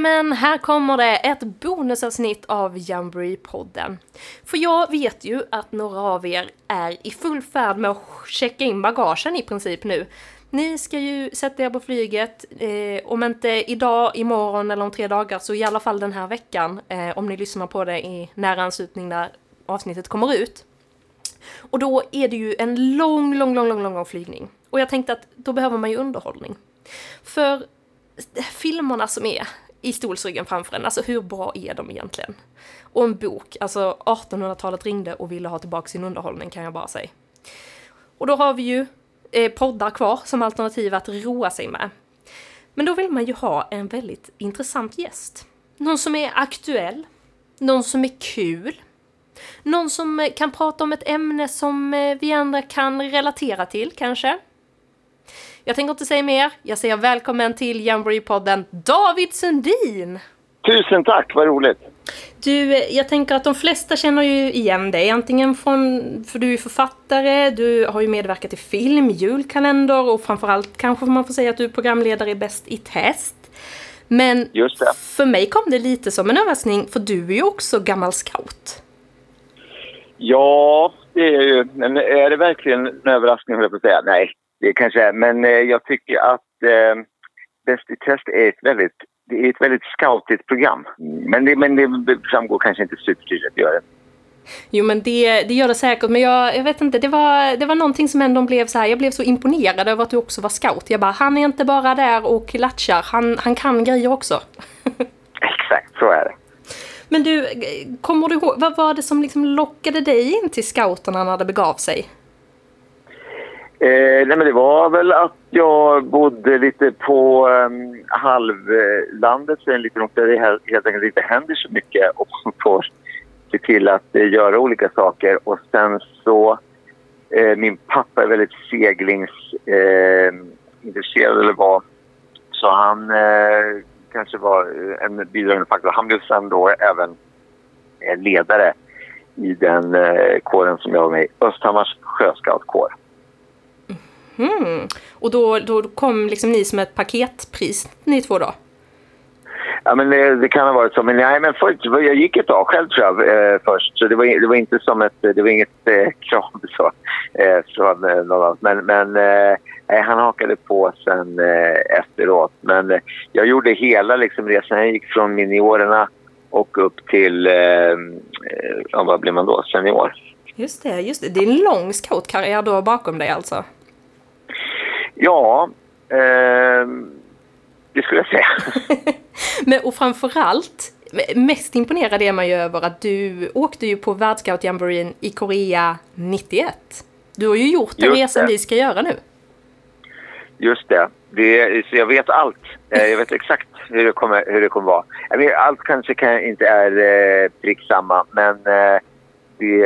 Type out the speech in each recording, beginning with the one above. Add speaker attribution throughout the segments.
Speaker 1: Jajamän, här kommer det ett bonusavsnitt av Jamboree-podden. För jag vet ju att några av er är i full färd med att checka in bagagen i princip nu. Ni ska ju sätta er på flyget, eh, om inte idag, imorgon eller om tre dagar så i alla fall den här veckan. Eh, om ni lyssnar på det i nära anslutning när avsnittet kommer ut. Och då är det ju en lång, lång, lång, lång, lång flygning. Och jag tänkte att då behöver man ju underhållning. För eh, filmerna som är i stolsryggen framför en, alltså hur bra är de egentligen? Och en bok, alltså 1800-talet ringde och ville ha tillbaka sin underhållning kan jag bara säga. Och då har vi ju eh, poddar kvar som alternativ att roa sig med. Men då vill man ju ha en väldigt intressant gäst. Någon som är aktuell, någon som är kul, någon som eh, kan prata om ett ämne som eh, vi andra kan relatera till kanske. Jag tänker inte säga mer. Jag säger välkommen till Jamboree-podden David Sundin!
Speaker 2: Tusen tack, vad roligt!
Speaker 1: Du, jag tänker att de flesta känner ju igen dig, antingen från, för du är författare, du har ju medverkat i film, julkalender och framförallt kanske man får säga att du är programledare i Bäst i test. Men för mig kom det lite som en överraskning, för du är ju också gammal scout.
Speaker 2: Ja, det är ju, men är det verkligen en överraskning höll jag på att säga? Nej, det kanske är, men eh, jag tycker att eh, Bäst i test är ett väldigt det är ett väldigt scoutigt program. Men det, men det framgår kanske inte supertydligt, gör det.
Speaker 1: Jo men det, det gör det säkert, men jag, jag vet inte, det var, det var någonting som ändå blev så här, jag blev så imponerad över att du också var scout. Jag bara, han är inte bara där och latchar, han, han kan grejer också.
Speaker 2: Exakt, så är det.
Speaker 1: Men du, kommer du ihåg, vad var det som liksom lockade dig in till scouterna när det begav sig?
Speaker 2: Eh, nej men det var väl att jag bodde lite på um, halvlandet, så en liten ort där det helt enkelt inte händer så mycket och man får se till att eh, göra olika saker. Och sen så, eh, min pappa är väldigt seglingsintresserad ehm, eller var, så han eh, kanske var en bidragande faktor. Han blev sen då även eh, ledare i den eh, kåren som jag var med i, Östhammars sjöscoutkår.
Speaker 1: Mm. Och då, då kom liksom ni som ett paketpris, ni två då?
Speaker 2: Ja, men det, det, kan ha varit så. Men, nej, men först, jag gick ett tag själv tror jag, eh, först. Så det var, det var inte som ett, det var inget eh, krav så, eh, från eh, någon annan. Men, men eh, han hakade på sen eh, efteråt. Men eh, jag gjorde hela liksom, resan. Jag gick från miniorerna och upp till, eh, ja, vad blir man då, senior.
Speaker 1: Just det, just det. Det är en lång scoutkarriär då bakom dig alltså?
Speaker 2: Ja, eh, det skulle jag säga.
Speaker 1: Men, och framförallt, mest imponerad är man ju över att du åkte ju på världsscout jamboreen i Korea 91. Du har ju gjort den resan vi ska göra nu.
Speaker 2: Just det. det så jag vet allt. Eh, jag vet exakt hur det kommer, hur det kommer vara. Vet, allt kanske kan, inte är eh, prick samma, men eh, det,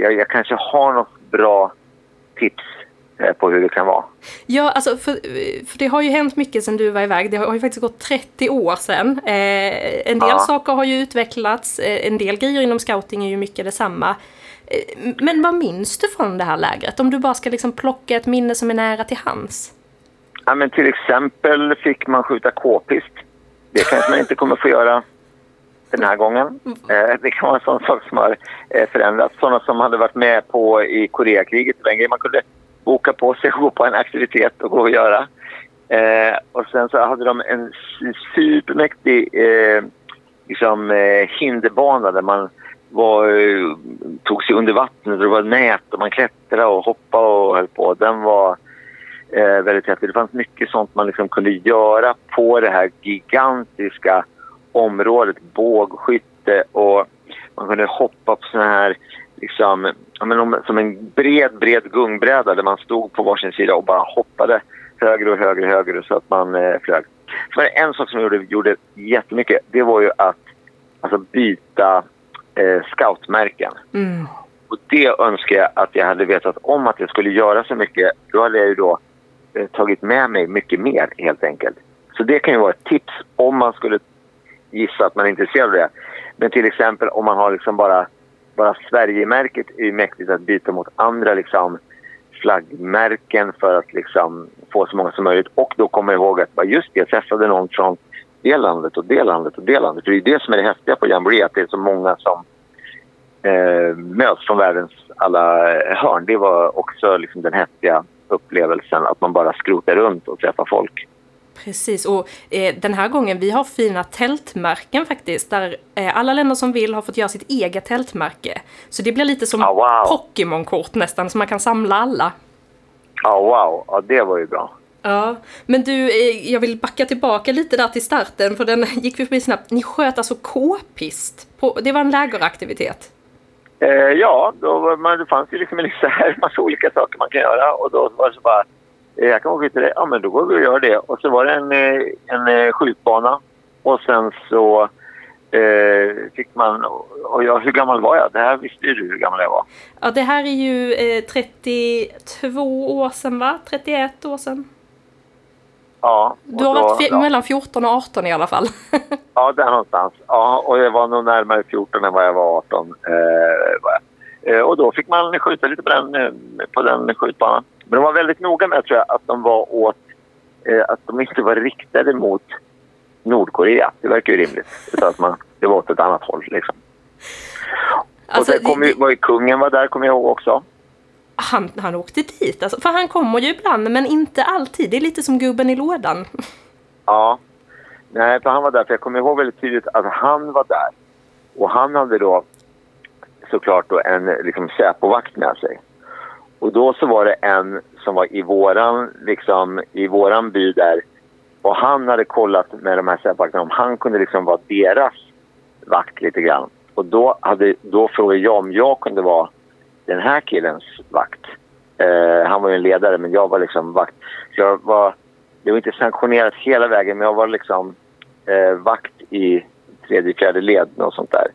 Speaker 2: jag, jag kanske har något bra tips på hur det kan vara.
Speaker 1: Ja, alltså för, för det har ju hänt mycket sedan du var iväg. Det har ju faktiskt gått 30 år sedan. Eh, en del ja. saker har ju utvecklats, eh, en del grejer inom scouting är ju mycket detsamma. Eh, men vad minns du från det här lägret? Om du bara ska liksom plocka ett minne som är nära till hands.
Speaker 2: Ja, men till exempel fick man skjuta k-pist. Det kanske man inte kommer få göra den här gången. Eh, det kan vara en sån sak som har förändrats. Sådana som hade varit med på i Koreakriget. Det var en grej man kunde boka på sig och gå på en aktivitet och gå och göra. Eh, och sen så hade de en supermäktig eh, liksom, eh, hinderbana där man var, eh, tog sig under vattnet det var nät och man klättrade och hoppade och höll på. Den var eh, väldigt häftig. Det fanns mycket sånt man liksom kunde göra på det här gigantiska området. Bågskytte och man kunde hoppa på såna här liksom, ja, men som en bred, bred gungbräda där man stod på varsin sida och bara hoppade högre och högre och högre så att man eh, flög. Så var det en sak som jag gjorde, gjorde jättemycket. Det var ju att alltså, byta eh, scoutmärken. Mm. Och det önskar jag att jag hade vetat om att jag skulle göra så mycket. Då hade jag ju då eh, tagit med mig mycket mer helt enkelt. Så det kan ju vara ett tips om man skulle gissa att man är intresserad av det. Men till exempel om man har liksom bara bara Sverigemärket är mäktigt att byta mot andra liksom, flaggmärken för att liksom, få så många som möjligt. Och då kommer jag ihåg att just det, jag träffade någon från det landet och det landet och det landet. För det är det som är det häftiga på Jamboree, att det är så många som eh, möts från världens alla eh, hörn. Det var också liksom den häftiga upplevelsen, att man bara skrotar runt och träffar folk.
Speaker 1: Precis, och eh, den här gången vi har fina tältmärken faktiskt, där eh, alla länder som vill har fått göra sitt eget tältmärke. Så det blir lite som
Speaker 2: Ah, wow.
Speaker 1: Pokémon-kort nästan, så man kan samla alla.
Speaker 2: Ja, wow. Ja, det var ju bra.
Speaker 1: Ja, men du, eh, jag vill backa tillbaka lite där till starten, för den gick vi förbi snabbt. Ni sköt alltså k-pist. Det var en lägeraktivitet.
Speaker 2: Eh, ja, då man, det fanns ju liksom en massa olika saker man kan göra och då var det så bara jag kan åka till det. Ja, men då går vi och gör det. Och så var det en, eh, en eh, skjutbana och sen så eh, fick man... Och jag, hur gammal var jag? Det här visste ju du hur gammal jag var.
Speaker 1: Ja, det här är ju eh, 32 år sedan, va? 31 år sedan.
Speaker 2: Ja.
Speaker 1: Du har
Speaker 2: då-
Speaker 1: varit
Speaker 2: ja.
Speaker 1: mellan 14 och 18 i alla fall.
Speaker 2: Ja, där någonstans. Ja, och jag var nog närmare 14 än vad jag var 18. Eh, var jag. Eh, och då fick man skjuta lite på den, eh, på den skjutbanan. Men de var väldigt noga med tror jag, att de var åt... Eh, att de inte var riktade mot Nordkorea. Det verkar ju rimligt. Utan att man, det var åt ett annat håll liksom.
Speaker 1: Alltså,
Speaker 2: och sen kom ju, var ju kungen var där, kommer jag ihåg också.
Speaker 1: han, han åkte dit, alltså, för han kommer ju ibland, men inte alltid. Det är lite som gubben i lådan.
Speaker 2: Ja. Nej, för han var där. För jag kommer ihåg väldigt tydligt att han var där. Och han hade då såklart då en liksom, Säpovakt med sig. Och då så var det en som var i våran, liksom, i våran by där. Och han hade kollat med de här Säpovakterna om han kunde liksom vara deras vakt lite grann. Och då, hade, då frågade jag om jag kunde vara den här killens vakt. Eh, han var ju en ledare men jag var liksom vakt. Så jag var, det var inte sanktionerat hela vägen men jag var liksom eh, vakt i tredje, fjärde led och sånt där.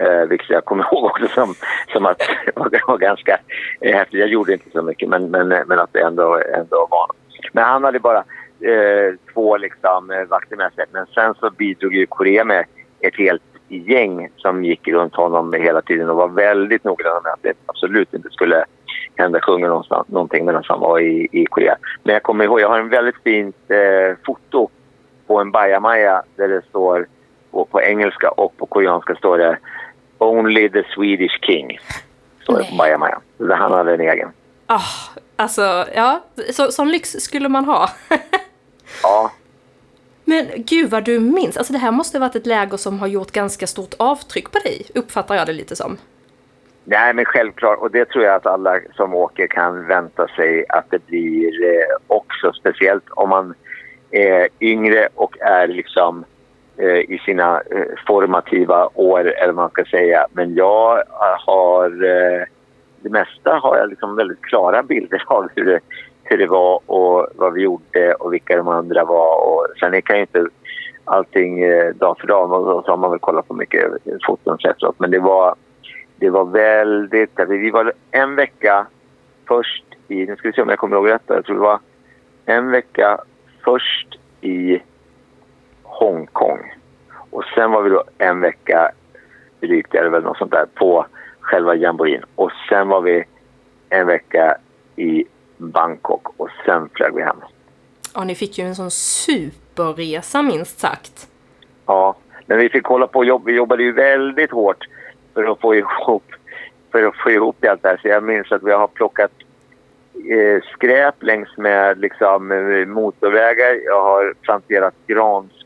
Speaker 2: Eh, vilket jag kommer ihåg också som, som att det var, var ganska eh, häftigt. Jag gjorde inte så mycket men, men, eh, men att det ändå, ändå var något. Men han hade bara eh, två liksom, eh, vakter med sig. Men sen så bidrog ju Korea med ett helt gäng som gick runt honom hela tiden och var väldigt noggranna med att det absolut inte skulle hända sjunga någonstans, någonting medan han var i, i Korea. Men jag kommer ihåg, jag har en väldigt fint eh, foto på en bajamaja där det står på, på engelska och på koreanska står det Only the Swedish King. På
Speaker 1: Nej.
Speaker 2: bajamaja. Där han hade en egen.
Speaker 1: Ah, alltså, ja, så, sån lyx skulle man ha.
Speaker 2: Ja,
Speaker 1: Men gud vad du minns. Alltså det här måste ha varit ett läger som har gjort ganska stort avtryck på dig, uppfattar jag det lite som.
Speaker 2: Nej, men självklart. Och det tror jag att alla som åker kan vänta sig att det blir eh, också. Speciellt om man är yngre och är liksom Eh, i sina eh, formativa år, eller vad man ska säga. Men jag har... Eh, det mesta har jag liksom väldigt klara bilder av hur det, hur det var och vad vi gjorde och vilka de andra var. Och sen kan ju inte allting dag för dag. Och så har man väl kollat på mycket foton efteråt. Men det var det var väldigt... Vi var en vecka först i... Nu ska vi se om jag kommer ihåg rätt. Jag tror det var en vecka först i Hongkong. Och sen var vi då en vecka drygt, eller väl något sånt där, på själva jamboreen. Och sen var vi en vecka i Bangkok och sen flög vi hem.
Speaker 1: Ja, ni fick ju en sån superresa minst sagt.
Speaker 2: Ja, men vi fick hålla på och jobba. Vi jobbade ju väldigt hårt för att få ihop, för att få ihop allt det här. Så jag minns att vi har plockat eh, skräp längs med liksom, eh, motorvägar. Jag har planterat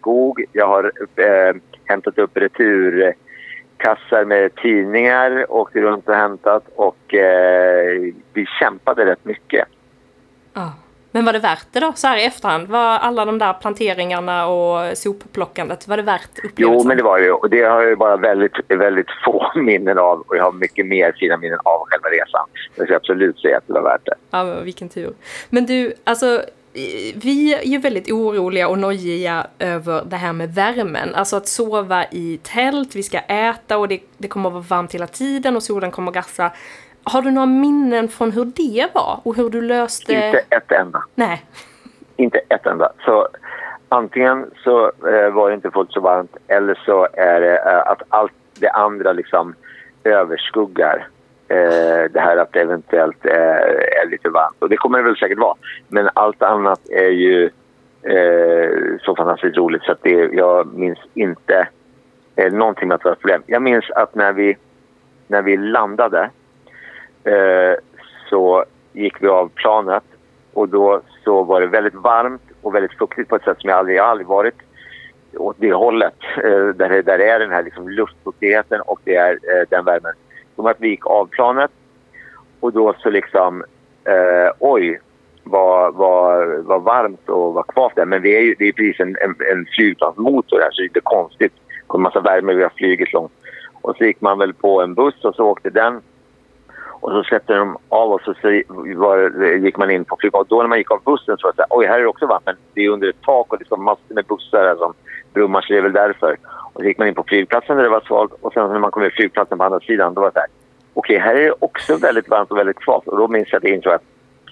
Speaker 2: granskog. Jag har eh, hämtat upp returkassar med tidningar, åkt runt och hämtat och eh, vi kämpade rätt mycket.
Speaker 1: Ja. Men var det värt det då, så här i efterhand? Var alla de där planteringarna och sopplockandet, var det värt upplevelsen?
Speaker 2: Jo, men det var det. Och det har jag bara väldigt, väldigt få minnen av. Och jag har mycket mer fina minnen av själva resan. Jag ska absolut säga att det var värt det.
Speaker 1: Ja, men vilken tur. Men du, alltså vi är ju väldigt oroliga och nojiga över det här med värmen. Alltså att sova i tält, vi ska äta och det, det kommer att vara varmt hela tiden och solen kommer att gassa. Har du några minnen från hur det var och hur du löste...
Speaker 2: Inte ett enda.
Speaker 1: Nej.
Speaker 2: Inte ett enda. Så antingen så eh, var det inte fullt så varmt eller så är det eh, att allt det andra liksom överskuggar eh, det här att det eventuellt eh, är lite varmt. Och det kommer det väl säkert vara. Men allt annat är ju eh, så fantastiskt roligt så att det, jag minns inte eh, någonting med att det var ett problem. Jag minns att när vi, när vi landade eh, så gick vi av planet och då så var det väldigt varmt och väldigt fuktigt på ett sätt som jag aldrig, jag aldrig varit åt det hållet. Eh, där, det, där är den här liksom luftfuktigheten och det är eh, den värmen. Som att vi gick av planet och då så liksom, eh, oj, vad, vad, vad varmt och vad kvavt det är. Men det är ju, det är precis en, en, en flygplansmotor här så det är lite konstigt. Det kommer massa värme, vi har flugit långt. Och så gick man väl på en buss och så åkte den. Och så släppte de av oss och så var, gick man in på flygplatsen. Då när man gick av bussen så var det så här, oj här är det också vatten. Det är under ett tak och det står massor med bussar här som brummar så det är väl därför. Och så gick man in på flygplatsen där det var svalt och sen när man kom på flygplatsen på andra sidan då var det så här, okej här är det också väldigt varmt och väldigt kvavt. Och då minns jag att jag insåg att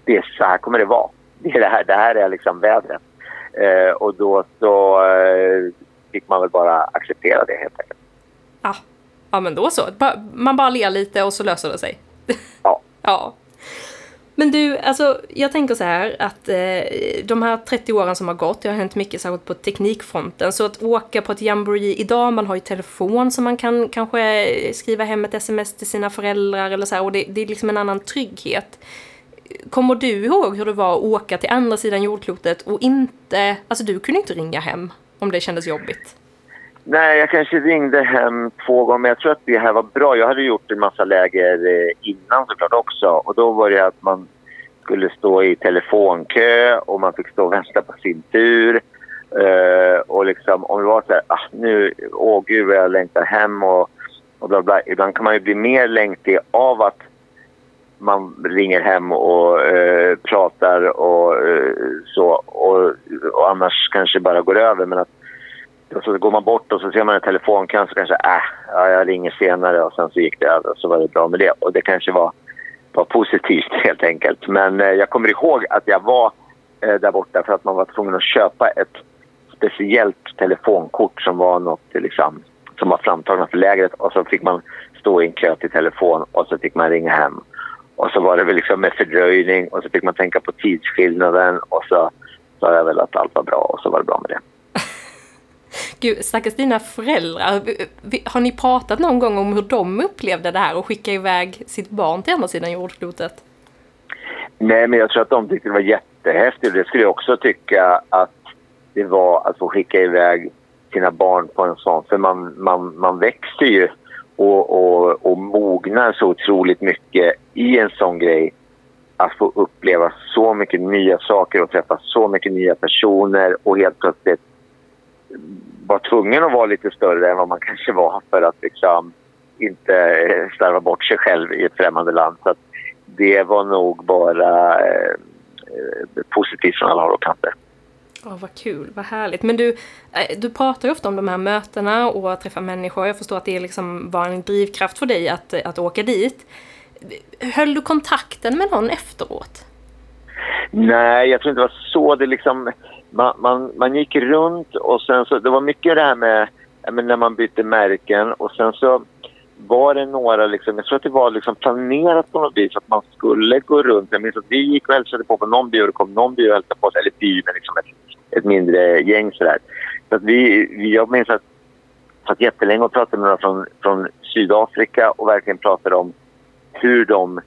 Speaker 2: det är så här kommer det vara. Det, är det, här, det här är liksom vädret. Eh, och då så eh, fick man väl bara acceptera det helt enkelt.
Speaker 1: Ja, ja men då så. Man bara ler lite och så löser det sig.
Speaker 2: Ja.
Speaker 1: ja. Men du, alltså jag tänker så här att eh, de här 30 åren som har gått, det har hänt mycket särskilt på teknikfronten. Så att åka på ett jamboree idag, man har ju telefon så man kan kanske skriva hem ett sms till sina föräldrar eller så här, och det, det är liksom en annan trygghet. Kommer du ihåg hur det var att åka till andra sidan jordklotet och inte, alltså du kunde inte ringa hem om det kändes jobbigt?
Speaker 2: Nej, jag kanske ringde hem två gånger, men jag tror att det här var bra. Jag hade gjort en massa läger eh, innan såklart också. Och då var det att man skulle stå i telefonkö och man fick stå och vänta på sin tur. Uh, och liksom, om det var så här, ah, nu, åh gud vad jag längtar hem och, och bla bla. Ibland kan man ju bli mer längtig av att man ringer hem och uh, pratar och uh, så. Och, och annars kanske bara går över. Men att och så går man bort och så ser man en telefonkön så kanske äh, ja, jag ringer senare och sen så gick det över och så var det bra med det. Och det kanske var, var positivt helt enkelt. Men eh, jag kommer ihåg att jag var eh, där borta för att man var tvungen att köpa ett speciellt telefonkort som var något liksom, som var framtagna för lägret och så fick man stå i en kö till telefon och så fick man ringa hem. Och så var det väl liksom med fördröjning och så fick man tänka på tidsskillnaden och så sa jag väl att allt var bra och så var det bra med det.
Speaker 1: Gud, stackars dina föräldrar. Har ni pratat någon gång om hur de upplevde det här och skicka iväg sitt barn till andra sidan jordklotet?
Speaker 2: Nej, men jag tror att de tyckte det var jättehäftigt. Det skulle jag också tycka att det var att få skicka iväg sina barn på en sån. För man, man, man växer ju och, och, och mognar så otroligt mycket i en sån grej. Att få uppleva så mycket nya saker och träffa så mycket nya personer och helt plötsligt var tvungen att vara lite större än vad man kanske var för att liksom inte slarva bort sig själv i ett främmande land. Så det var nog bara eh, positivt från alla håll och kanter.
Speaker 1: Oh, vad kul, vad härligt. Men du, eh, du pratar ju ofta om de här mötena och att träffa människor. Jag förstår att det liksom var en drivkraft för dig att, att åka dit. Höll du kontakten med någon efteråt?
Speaker 2: Nej, jag tror inte det var så. Det liksom, man, man, man gick runt och sen så, det var mycket det här med men när man bytte märken och sen så var det några, liksom, jag tror att det var liksom planerat på något vis att man skulle gå runt. Jag minns att vi gick och hälsade på på någon by och det kom någon by och hälsade på oss, eller by men liksom ett, ett mindre gäng sådär. Så att vi, jag minns att jag satt jättelänge och pratade med några från, från Sydafrika och verkligen pratade om hur de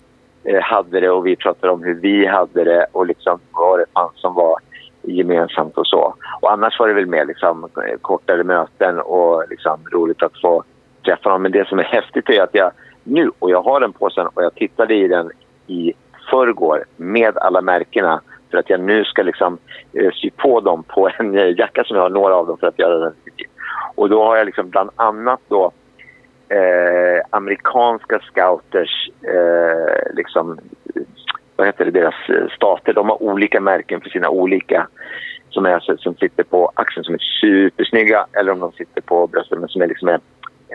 Speaker 2: eh, hade det och vi pratade om hur vi hade det och liksom vad det fanns som var gemensamt och så. Och annars var det väl mer liksom, eh, kortare möten och liksom, roligt att få träffa dem. Men det som är häftigt är att jag nu, och jag har den påsen och jag tittade i den i förrgår med alla märkena för att jag nu ska liksom eh, sy på dem på en eh, jacka som jag har några av dem för att göra den. Och då har jag liksom bland annat då eh, amerikanska scouters eh, liksom vad heter det, deras eh, stater. De har olika märken för sina olika som, är, som sitter på axeln som är supersnygga eller om de sitter på bröstet men som är liksom en,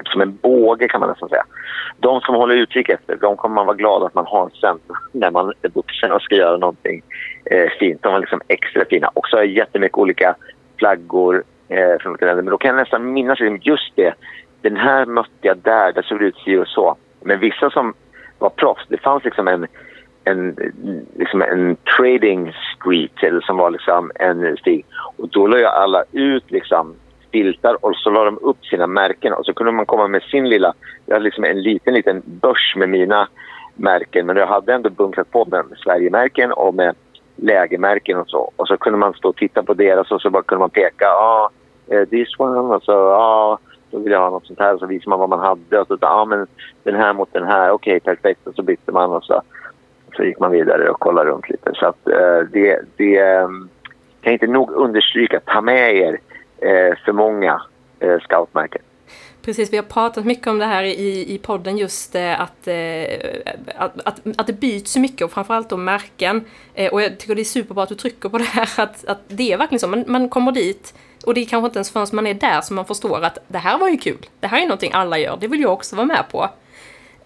Speaker 2: som en båge kan man nästan säga. De som håller utkik efter, de kommer man vara glad att man har sen när man är vuxen och ska göra någonting eh, fint. De är liksom extra fina. Och så har jag jättemycket olika flaggor eh, från olika länder. Men då kan jag nästan minnas liksom just det. Den här mötte jag där, där såg det ut si och så. Men vissa som var proffs, det fanns liksom en en, liksom en trading street, eller som var liksom en stig. Och då la alla ut liksom filtar och så la de upp sina märken och så kunde man komma med sin lilla, jag hade liksom en liten, liten börs med mina märken men jag hade ändå bunkrat på med Sverigemärken och med lägermärken och så. Och så kunde man stå och titta på deras och så bara kunde man peka, ja, ah, eh, this one, och så, ja, ah, då vill jag ha något sånt här och så visade man vad man hade och så, ja ah, men den här mot den här, okej okay, perfekt och så bytte man och så, så gick man vidare och kollade runt lite. Så att eh, det, det ehm, kan inte nog understryka, ta med er eh, för många eh, scoutmärken.
Speaker 1: Precis, vi har pratat mycket om det här i, i podden just eh, att, eh, att, att, att det byts så mycket och framförallt om märken. Eh, och jag tycker det är superbra att du trycker på det här att, att det är verkligen så. Man, man kommer dit och det är kanske inte ens förrän man är där som man förstår att det här var ju kul. Det här är någonting alla gör, det vill jag också vara med på.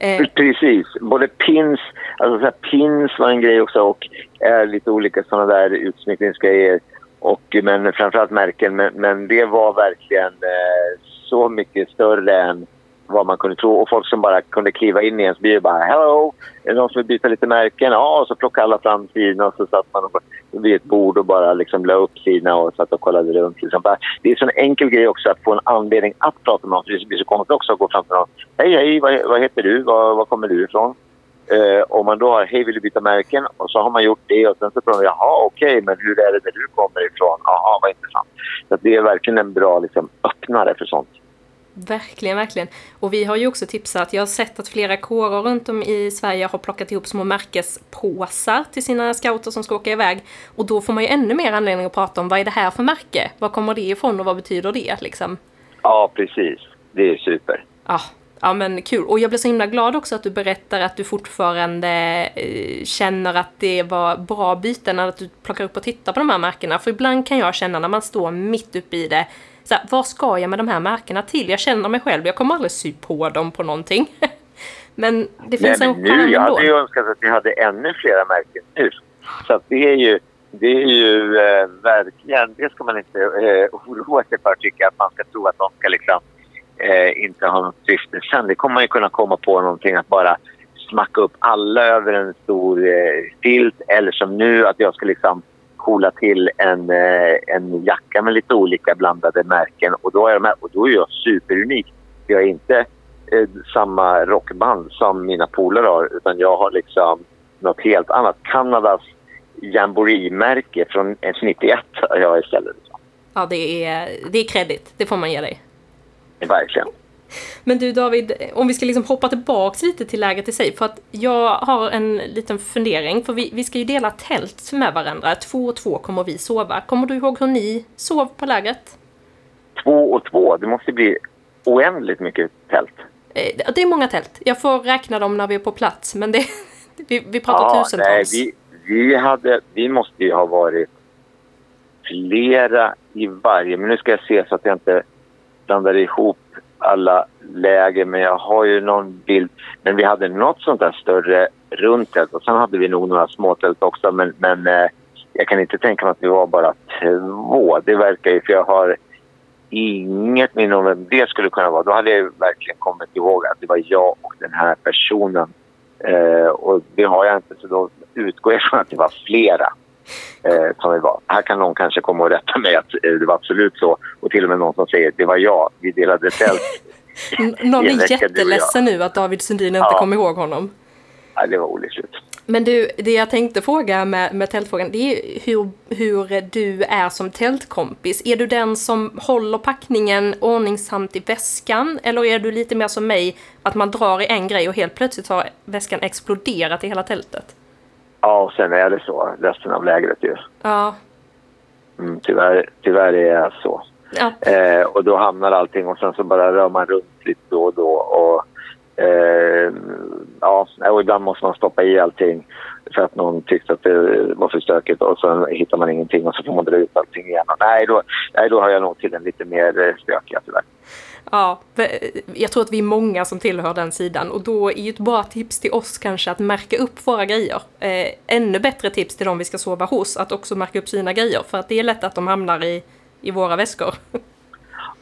Speaker 1: Eh.
Speaker 2: Precis, både pins, alltså så pins var en grej också och är lite olika sådana där utsmyckningsgrejer. Och, men framförallt märken, men, men det var verkligen eh, så mycket större än vad man kunde tro. Och folk som bara kunde kliva in i ens bil bara “Hello, är det någon som vill byta lite märken?” Ja, och så plockade alla fram sina och så satt man vid ett bord och bara liksom la upp sina och satt och kollade runt. Liksom. Det är en sån enkel grej också att få en anledning att prata med någon. Det blir så konstigt också att gå fram till någon. “Hej, hej, vad, vad heter du? Var, var kommer du ifrån?” eh, Uh, om man då har “Hej, vill du byta märken?” och så har man gjort det och sen så frågar man “Jaha, okej, okay, men hur är det där du kommer ifrån?” “Jaha, vad intressant.” Så det är verkligen en bra liksom, öppnare för sånt.
Speaker 1: Verkligen, verkligen. Och vi har ju också tipsat, jag har sett att flera kårer runt om i Sverige har plockat ihop små märkespåsar till sina scouter som ska åka iväg. Och då får man ju ännu mer anledning att prata om vad är det här för märke? Var kommer det ifrån och vad betyder det liksom?
Speaker 2: Ja, precis. Det är super.
Speaker 1: Ja, ja men kul. Och jag blir så himla glad också att du berättar att du fortfarande eh, känner att det var bra byten när du plockar upp och tittar på de här märkena. För ibland kan jag känna när man står mitt uppe i det så här, vad ska jag med de här märkena till? Jag känner mig själv, jag kommer aldrig sy på dem på någonting. men det finns Nej, en
Speaker 2: nu, Jag hade ju önskat att vi hade ännu flera märken nu. Så det är ju, det är ju eh, verkligen, det ska man inte eh, oroa sig för tycker att man ska tro att de ska liksom eh, inte ha något syfte. Sen det kommer man ju kunna komma på någonting att bara smacka upp alla över en stor eh, filt eller som nu att jag ska liksom coola till en, eh, en jacka med lite olika blandade märken. Och då är, de här, och då är jag superunik. Jag är inte eh, samma rockband som mina polare har utan jag har liksom något helt annat. Kanadas Jamboree-märke från 91 har jag istället.
Speaker 1: Ja, det är, det är kredit. Det får man ge dig.
Speaker 2: Verkligen.
Speaker 1: Men du David, om vi ska liksom hoppa tillbaks lite till lägret i sig. För att jag har en liten fundering. För vi, vi ska ju dela tält med varandra. Två och två kommer vi sova. Kommer du ihåg hur ni sov på lägret?
Speaker 2: Två och två? Det måste bli oändligt mycket tält.
Speaker 1: Eh, det är många tält. Jag får räkna dem när vi är på plats. Men det, vi, vi pratar ja, tusentals.
Speaker 2: Nej, vi, vi, hade, vi måste ju ha varit flera i varje. Men nu ska jag se så att jag inte blandar ihop alla läger, men jag har ju någon bild. Men vi hade något sånt där större runt tält och sen hade vi nog några småtält också. Men, men eh, jag kan inte tänka mig att vi var bara två. Det verkar ju, för jag har inget minne om vem det skulle kunna vara. Då hade jag verkligen kommit ihåg att det var jag och den här personen. Eh, och det har jag inte, så då utgår jag från att det var flera eh, som vi var. Här kan någon kanske komma och rätta mig att eh, det var absolut så. Och till och med någon som säger att det var jag. Vi delade tält.
Speaker 1: någon är jätteledsen nu att David Sundin inte ja. kommer ihåg honom.
Speaker 2: Ja, det var olyckligt.
Speaker 1: Men du, det jag tänkte fråga med, med tältfrågan, det är hur, hur du är som tältkompis. Är du den som håller packningen ordningsamt i väskan? Eller är du lite mer som mig, att man drar i en grej och helt plötsligt har väskan exploderat i hela tältet?
Speaker 2: Ja, och sen är det så resten av lägret ju.
Speaker 1: Ja.
Speaker 2: Mm, tyvärr, tyvärr är det så. Ja. Eh, och då hamnar allting och sen så bara rör man runt lite då och då. Och, eh, ja, och ibland måste man stoppa i allting för att någon tyckte att det var för stökigt och så hittar man ingenting och så får man dra ut allting igen. Och nej, då, nej, då har jag nog till den lite mer eh, stökiga tyvärr.
Speaker 1: Ja, jag tror att vi är många som tillhör den sidan och då är ju ett bra tips till oss kanske att märka upp våra grejer. Eh, ännu bättre tips till de vi ska sova hos att också märka upp sina grejer för att det är lätt att de hamnar i, i våra väskor.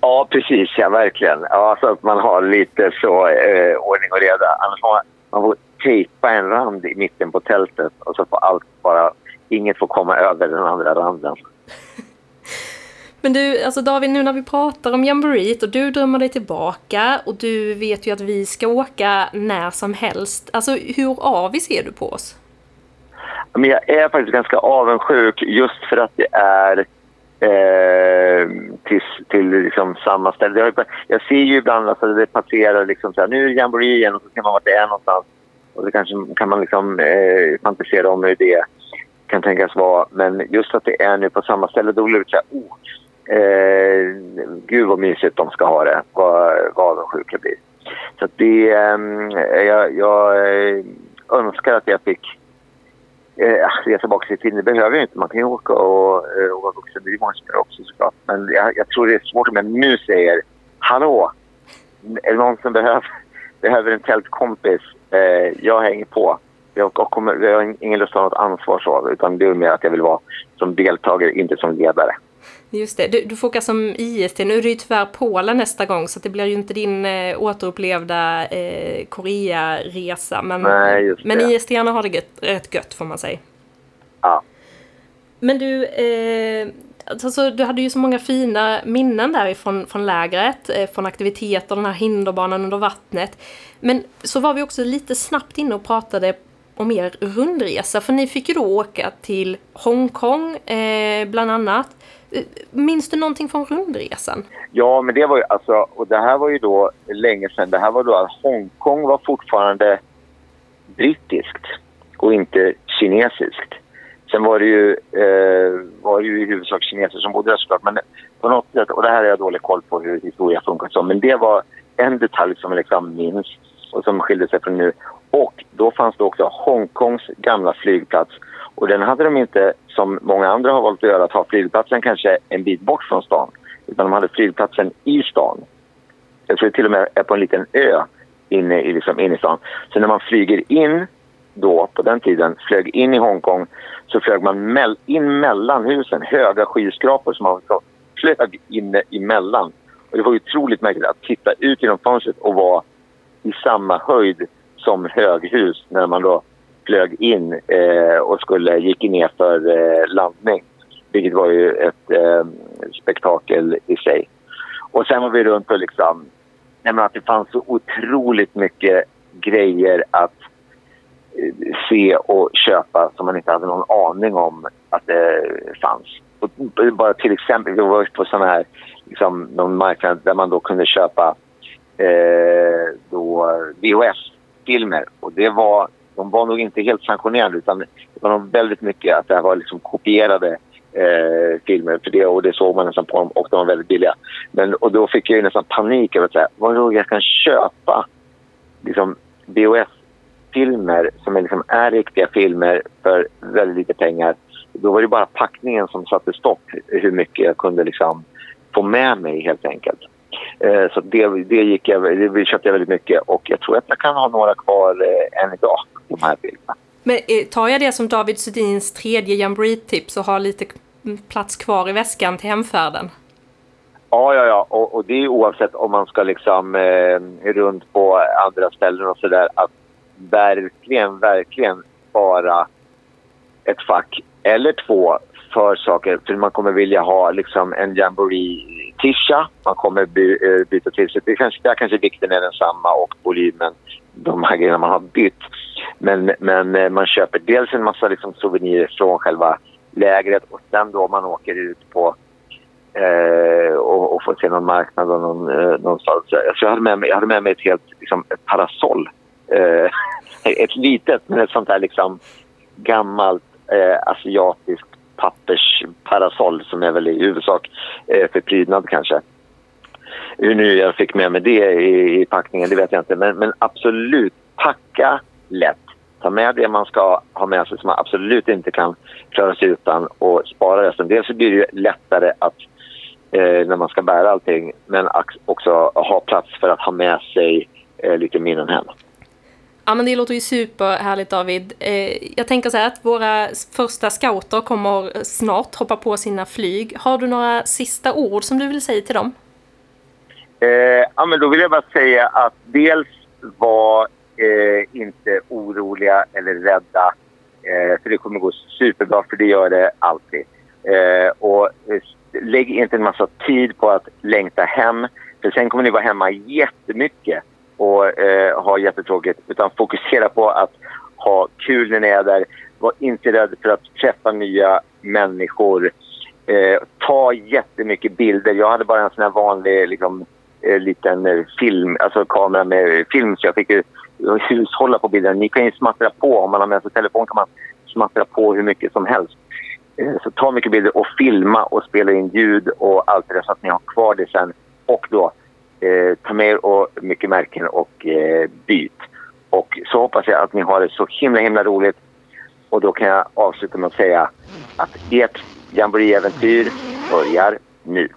Speaker 2: Ja, precis, ja verkligen. Ja, så att man har lite så eh, ordning och reda. Annars får man, man får tejpa en rand i mitten på tältet och så får allt bara, inget får komma över den andra randen.
Speaker 1: Men du, alltså David, nu när vi pratar om jamboreet och du drömmer dig tillbaka och du vet ju att vi ska åka när som helst. Alltså hur avis är du på oss?
Speaker 2: Men jag är faktiskt ganska avundsjuk just för att det är eh, till, till liksom samma ställe. Jag, jag ser ju ibland att alltså, det passerar liksom så här, nu är det jamboree igen och så ser man vart det är någonstans. Och så kanske kan man liksom eh, fantisera om hur det kan tänkas vara. Men just att det är nu på samma ställe, då blir det så här, oh, Eh, gud vad mysigt de ska ha det. Vad, vad avundsjuk jag blir. Så det, eh, jag, jag eh, önskar att jag fick eh, resa bak till tiden. Det behöver jag inte. Man kan ju åka och, eh, och vara vuxen. Det är många som också såklart. Men jag, jag tror det är svårt om jag nu säger Hallå! Är det någon som behöver, behöver en tältkompis? Eh, jag hänger på. Jag, kommer, jag har ingen lust att ha något ansvar så, utan det är mer att jag vill vara som deltagare, inte som ledare.
Speaker 1: Just det, du, du får som IST. Nu är det ju tyvärr Polen nästa gång så det blir ju inte din eh, återupplevda eh, Korea-resa. Men,
Speaker 2: Nej,
Speaker 1: men IST-arna har det gött, rätt gött får man säga.
Speaker 2: Ja.
Speaker 1: Men du, eh, alltså, du hade ju så många fina minnen därifrån från lägret, eh, från aktiviteter, den här hinderbanan under vattnet. Men så var vi också lite snabbt inne och pratade om er rundresa, för ni fick ju då åka till Hongkong eh, bland annat. Eh, minns du någonting från rundresan?
Speaker 2: Ja, men det var ju alltså, och det här var ju då länge sedan. Det här var då att Hongkong var fortfarande brittiskt och inte kinesiskt. Sen var det ju, eh, var det ju i huvudsak kineser som bodde där såklart. Men på något sätt, och det här har jag dålig koll på hur historia funkar så, men det var en detalj som jag liksom minns och som skilde sig från nu. Och då fanns det också Hongkongs gamla flygplats och den hade de inte, som många andra har valt att göra, att ha flygplatsen kanske en bit bort från stan. Utan de hade flygplatsen i stan. Jag tror till och med är på en liten ö inne i, liksom, inne i stan. Så när man flyger in då, på den tiden, flög in i Hongkong så flög man mell in mellan husen, höga skyskrapor som man flög in emellan. Och det var otroligt märkligt att titta ut genom fönstret och vara i samma höjd som höghus när man då flög in eh, och skulle, gick ner för eh, landning. Vilket var ju ett eh, spektakel i sig. Och sen var vi runt och liksom... Nej, att det fanns så otroligt mycket grejer att eh, se och köpa som man inte hade någon aning om att det fanns. Och bara till exempel, vi var på sådana här, liksom, någon marknad där man då kunde köpa eh, VHS-filmer. Och det var de var nog inte helt sanktionerade utan det var nog väldigt mycket att det här var liksom kopierade eh, filmer för det och det såg man nästan på dem och de var väldigt billiga. Men, och då fick jag ju nästan panik över att säga, vadå jag kan köpa liksom VHS-filmer som är, liksom, är riktiga filmer för väldigt lite pengar. Då var det bara packningen som satte stopp hur mycket jag kunde liksom få med mig helt enkelt. Eh, så det, det, gick jag, det köpte jag väldigt mycket och jag tror att jag kan ha några kvar eh, än idag, de här bilderna.
Speaker 1: Men eh, tar jag det som David Sudins tredje jamboree-tips och har lite plats kvar i väskan till hemfärden?
Speaker 2: Ja, ja, ja. Och, och det är oavsett om man ska liksom eh, runt på andra ställen och sådär. Att verkligen, verkligen spara ett fack eller två för saker. För man kommer vilja ha liksom en jamboree-tisha. Man kommer by, uh, byta till sig. Det kanske, där kanske vikten är densamma och volymen, de här grejerna man har bytt. Men, men uh, man köper dels en massa liksom, souvenirer från själva lägret och sen då man åker ut på uh, och, och får se någon marknad och någon, uh, någonstans. Så jag, hade med mig, jag hade med mig ett helt liksom, ett parasoll. ett litet, men ett sånt här liksom gammalt eh, asiatiskt pappersparasoll som är väl i huvudsak eh, för prydnad kanske. Hur nu jag fick med mig det i, i packningen, det vet jag inte. Men, men absolut, packa lätt. Ta med det man ska ha med sig som man absolut inte kan klara sig utan och spara resten. Dels så blir det lättare att eh, när man ska bära allting men också ha plats för att ha med sig eh, lite minnen hem.
Speaker 1: Ja men det låter ju superhärligt David. Eh, jag tänker så här att våra första scouter kommer snart hoppa på sina flyg. Har du några sista ord som du vill säga till dem?
Speaker 2: Eh, ja men då vill jag bara säga att dels var eh, inte oroliga eller rädda. Eh, för det kommer gå superbra, för det gör det alltid. Eh, och eh, lägg inte en massa tid på att längta hem. För sen kommer ni vara hemma jättemycket och eh, ha jättetråkigt. Utan fokusera på att ha kul när ni är där. Var inte rädd för att träffa nya människor. Eh, ta jättemycket bilder. Jag hade bara en sån här vanlig liksom, eh, liten eh, film, alltså kamera med film så jag fick ju hushålla på bilderna. Ni kan ju smattra på. Om man har med sig telefon kan man smattra på hur mycket som helst. Eh, så ta mycket bilder och filma och spela in ljud och allt det där så att ni har kvar det sen. Och då eh, ta med er och mycket märken och eh, byt. Och så hoppas jag att ni har det så himla himla roligt. Och då kan jag avsluta med att säga att ert jamboree-äventyr börjar nu.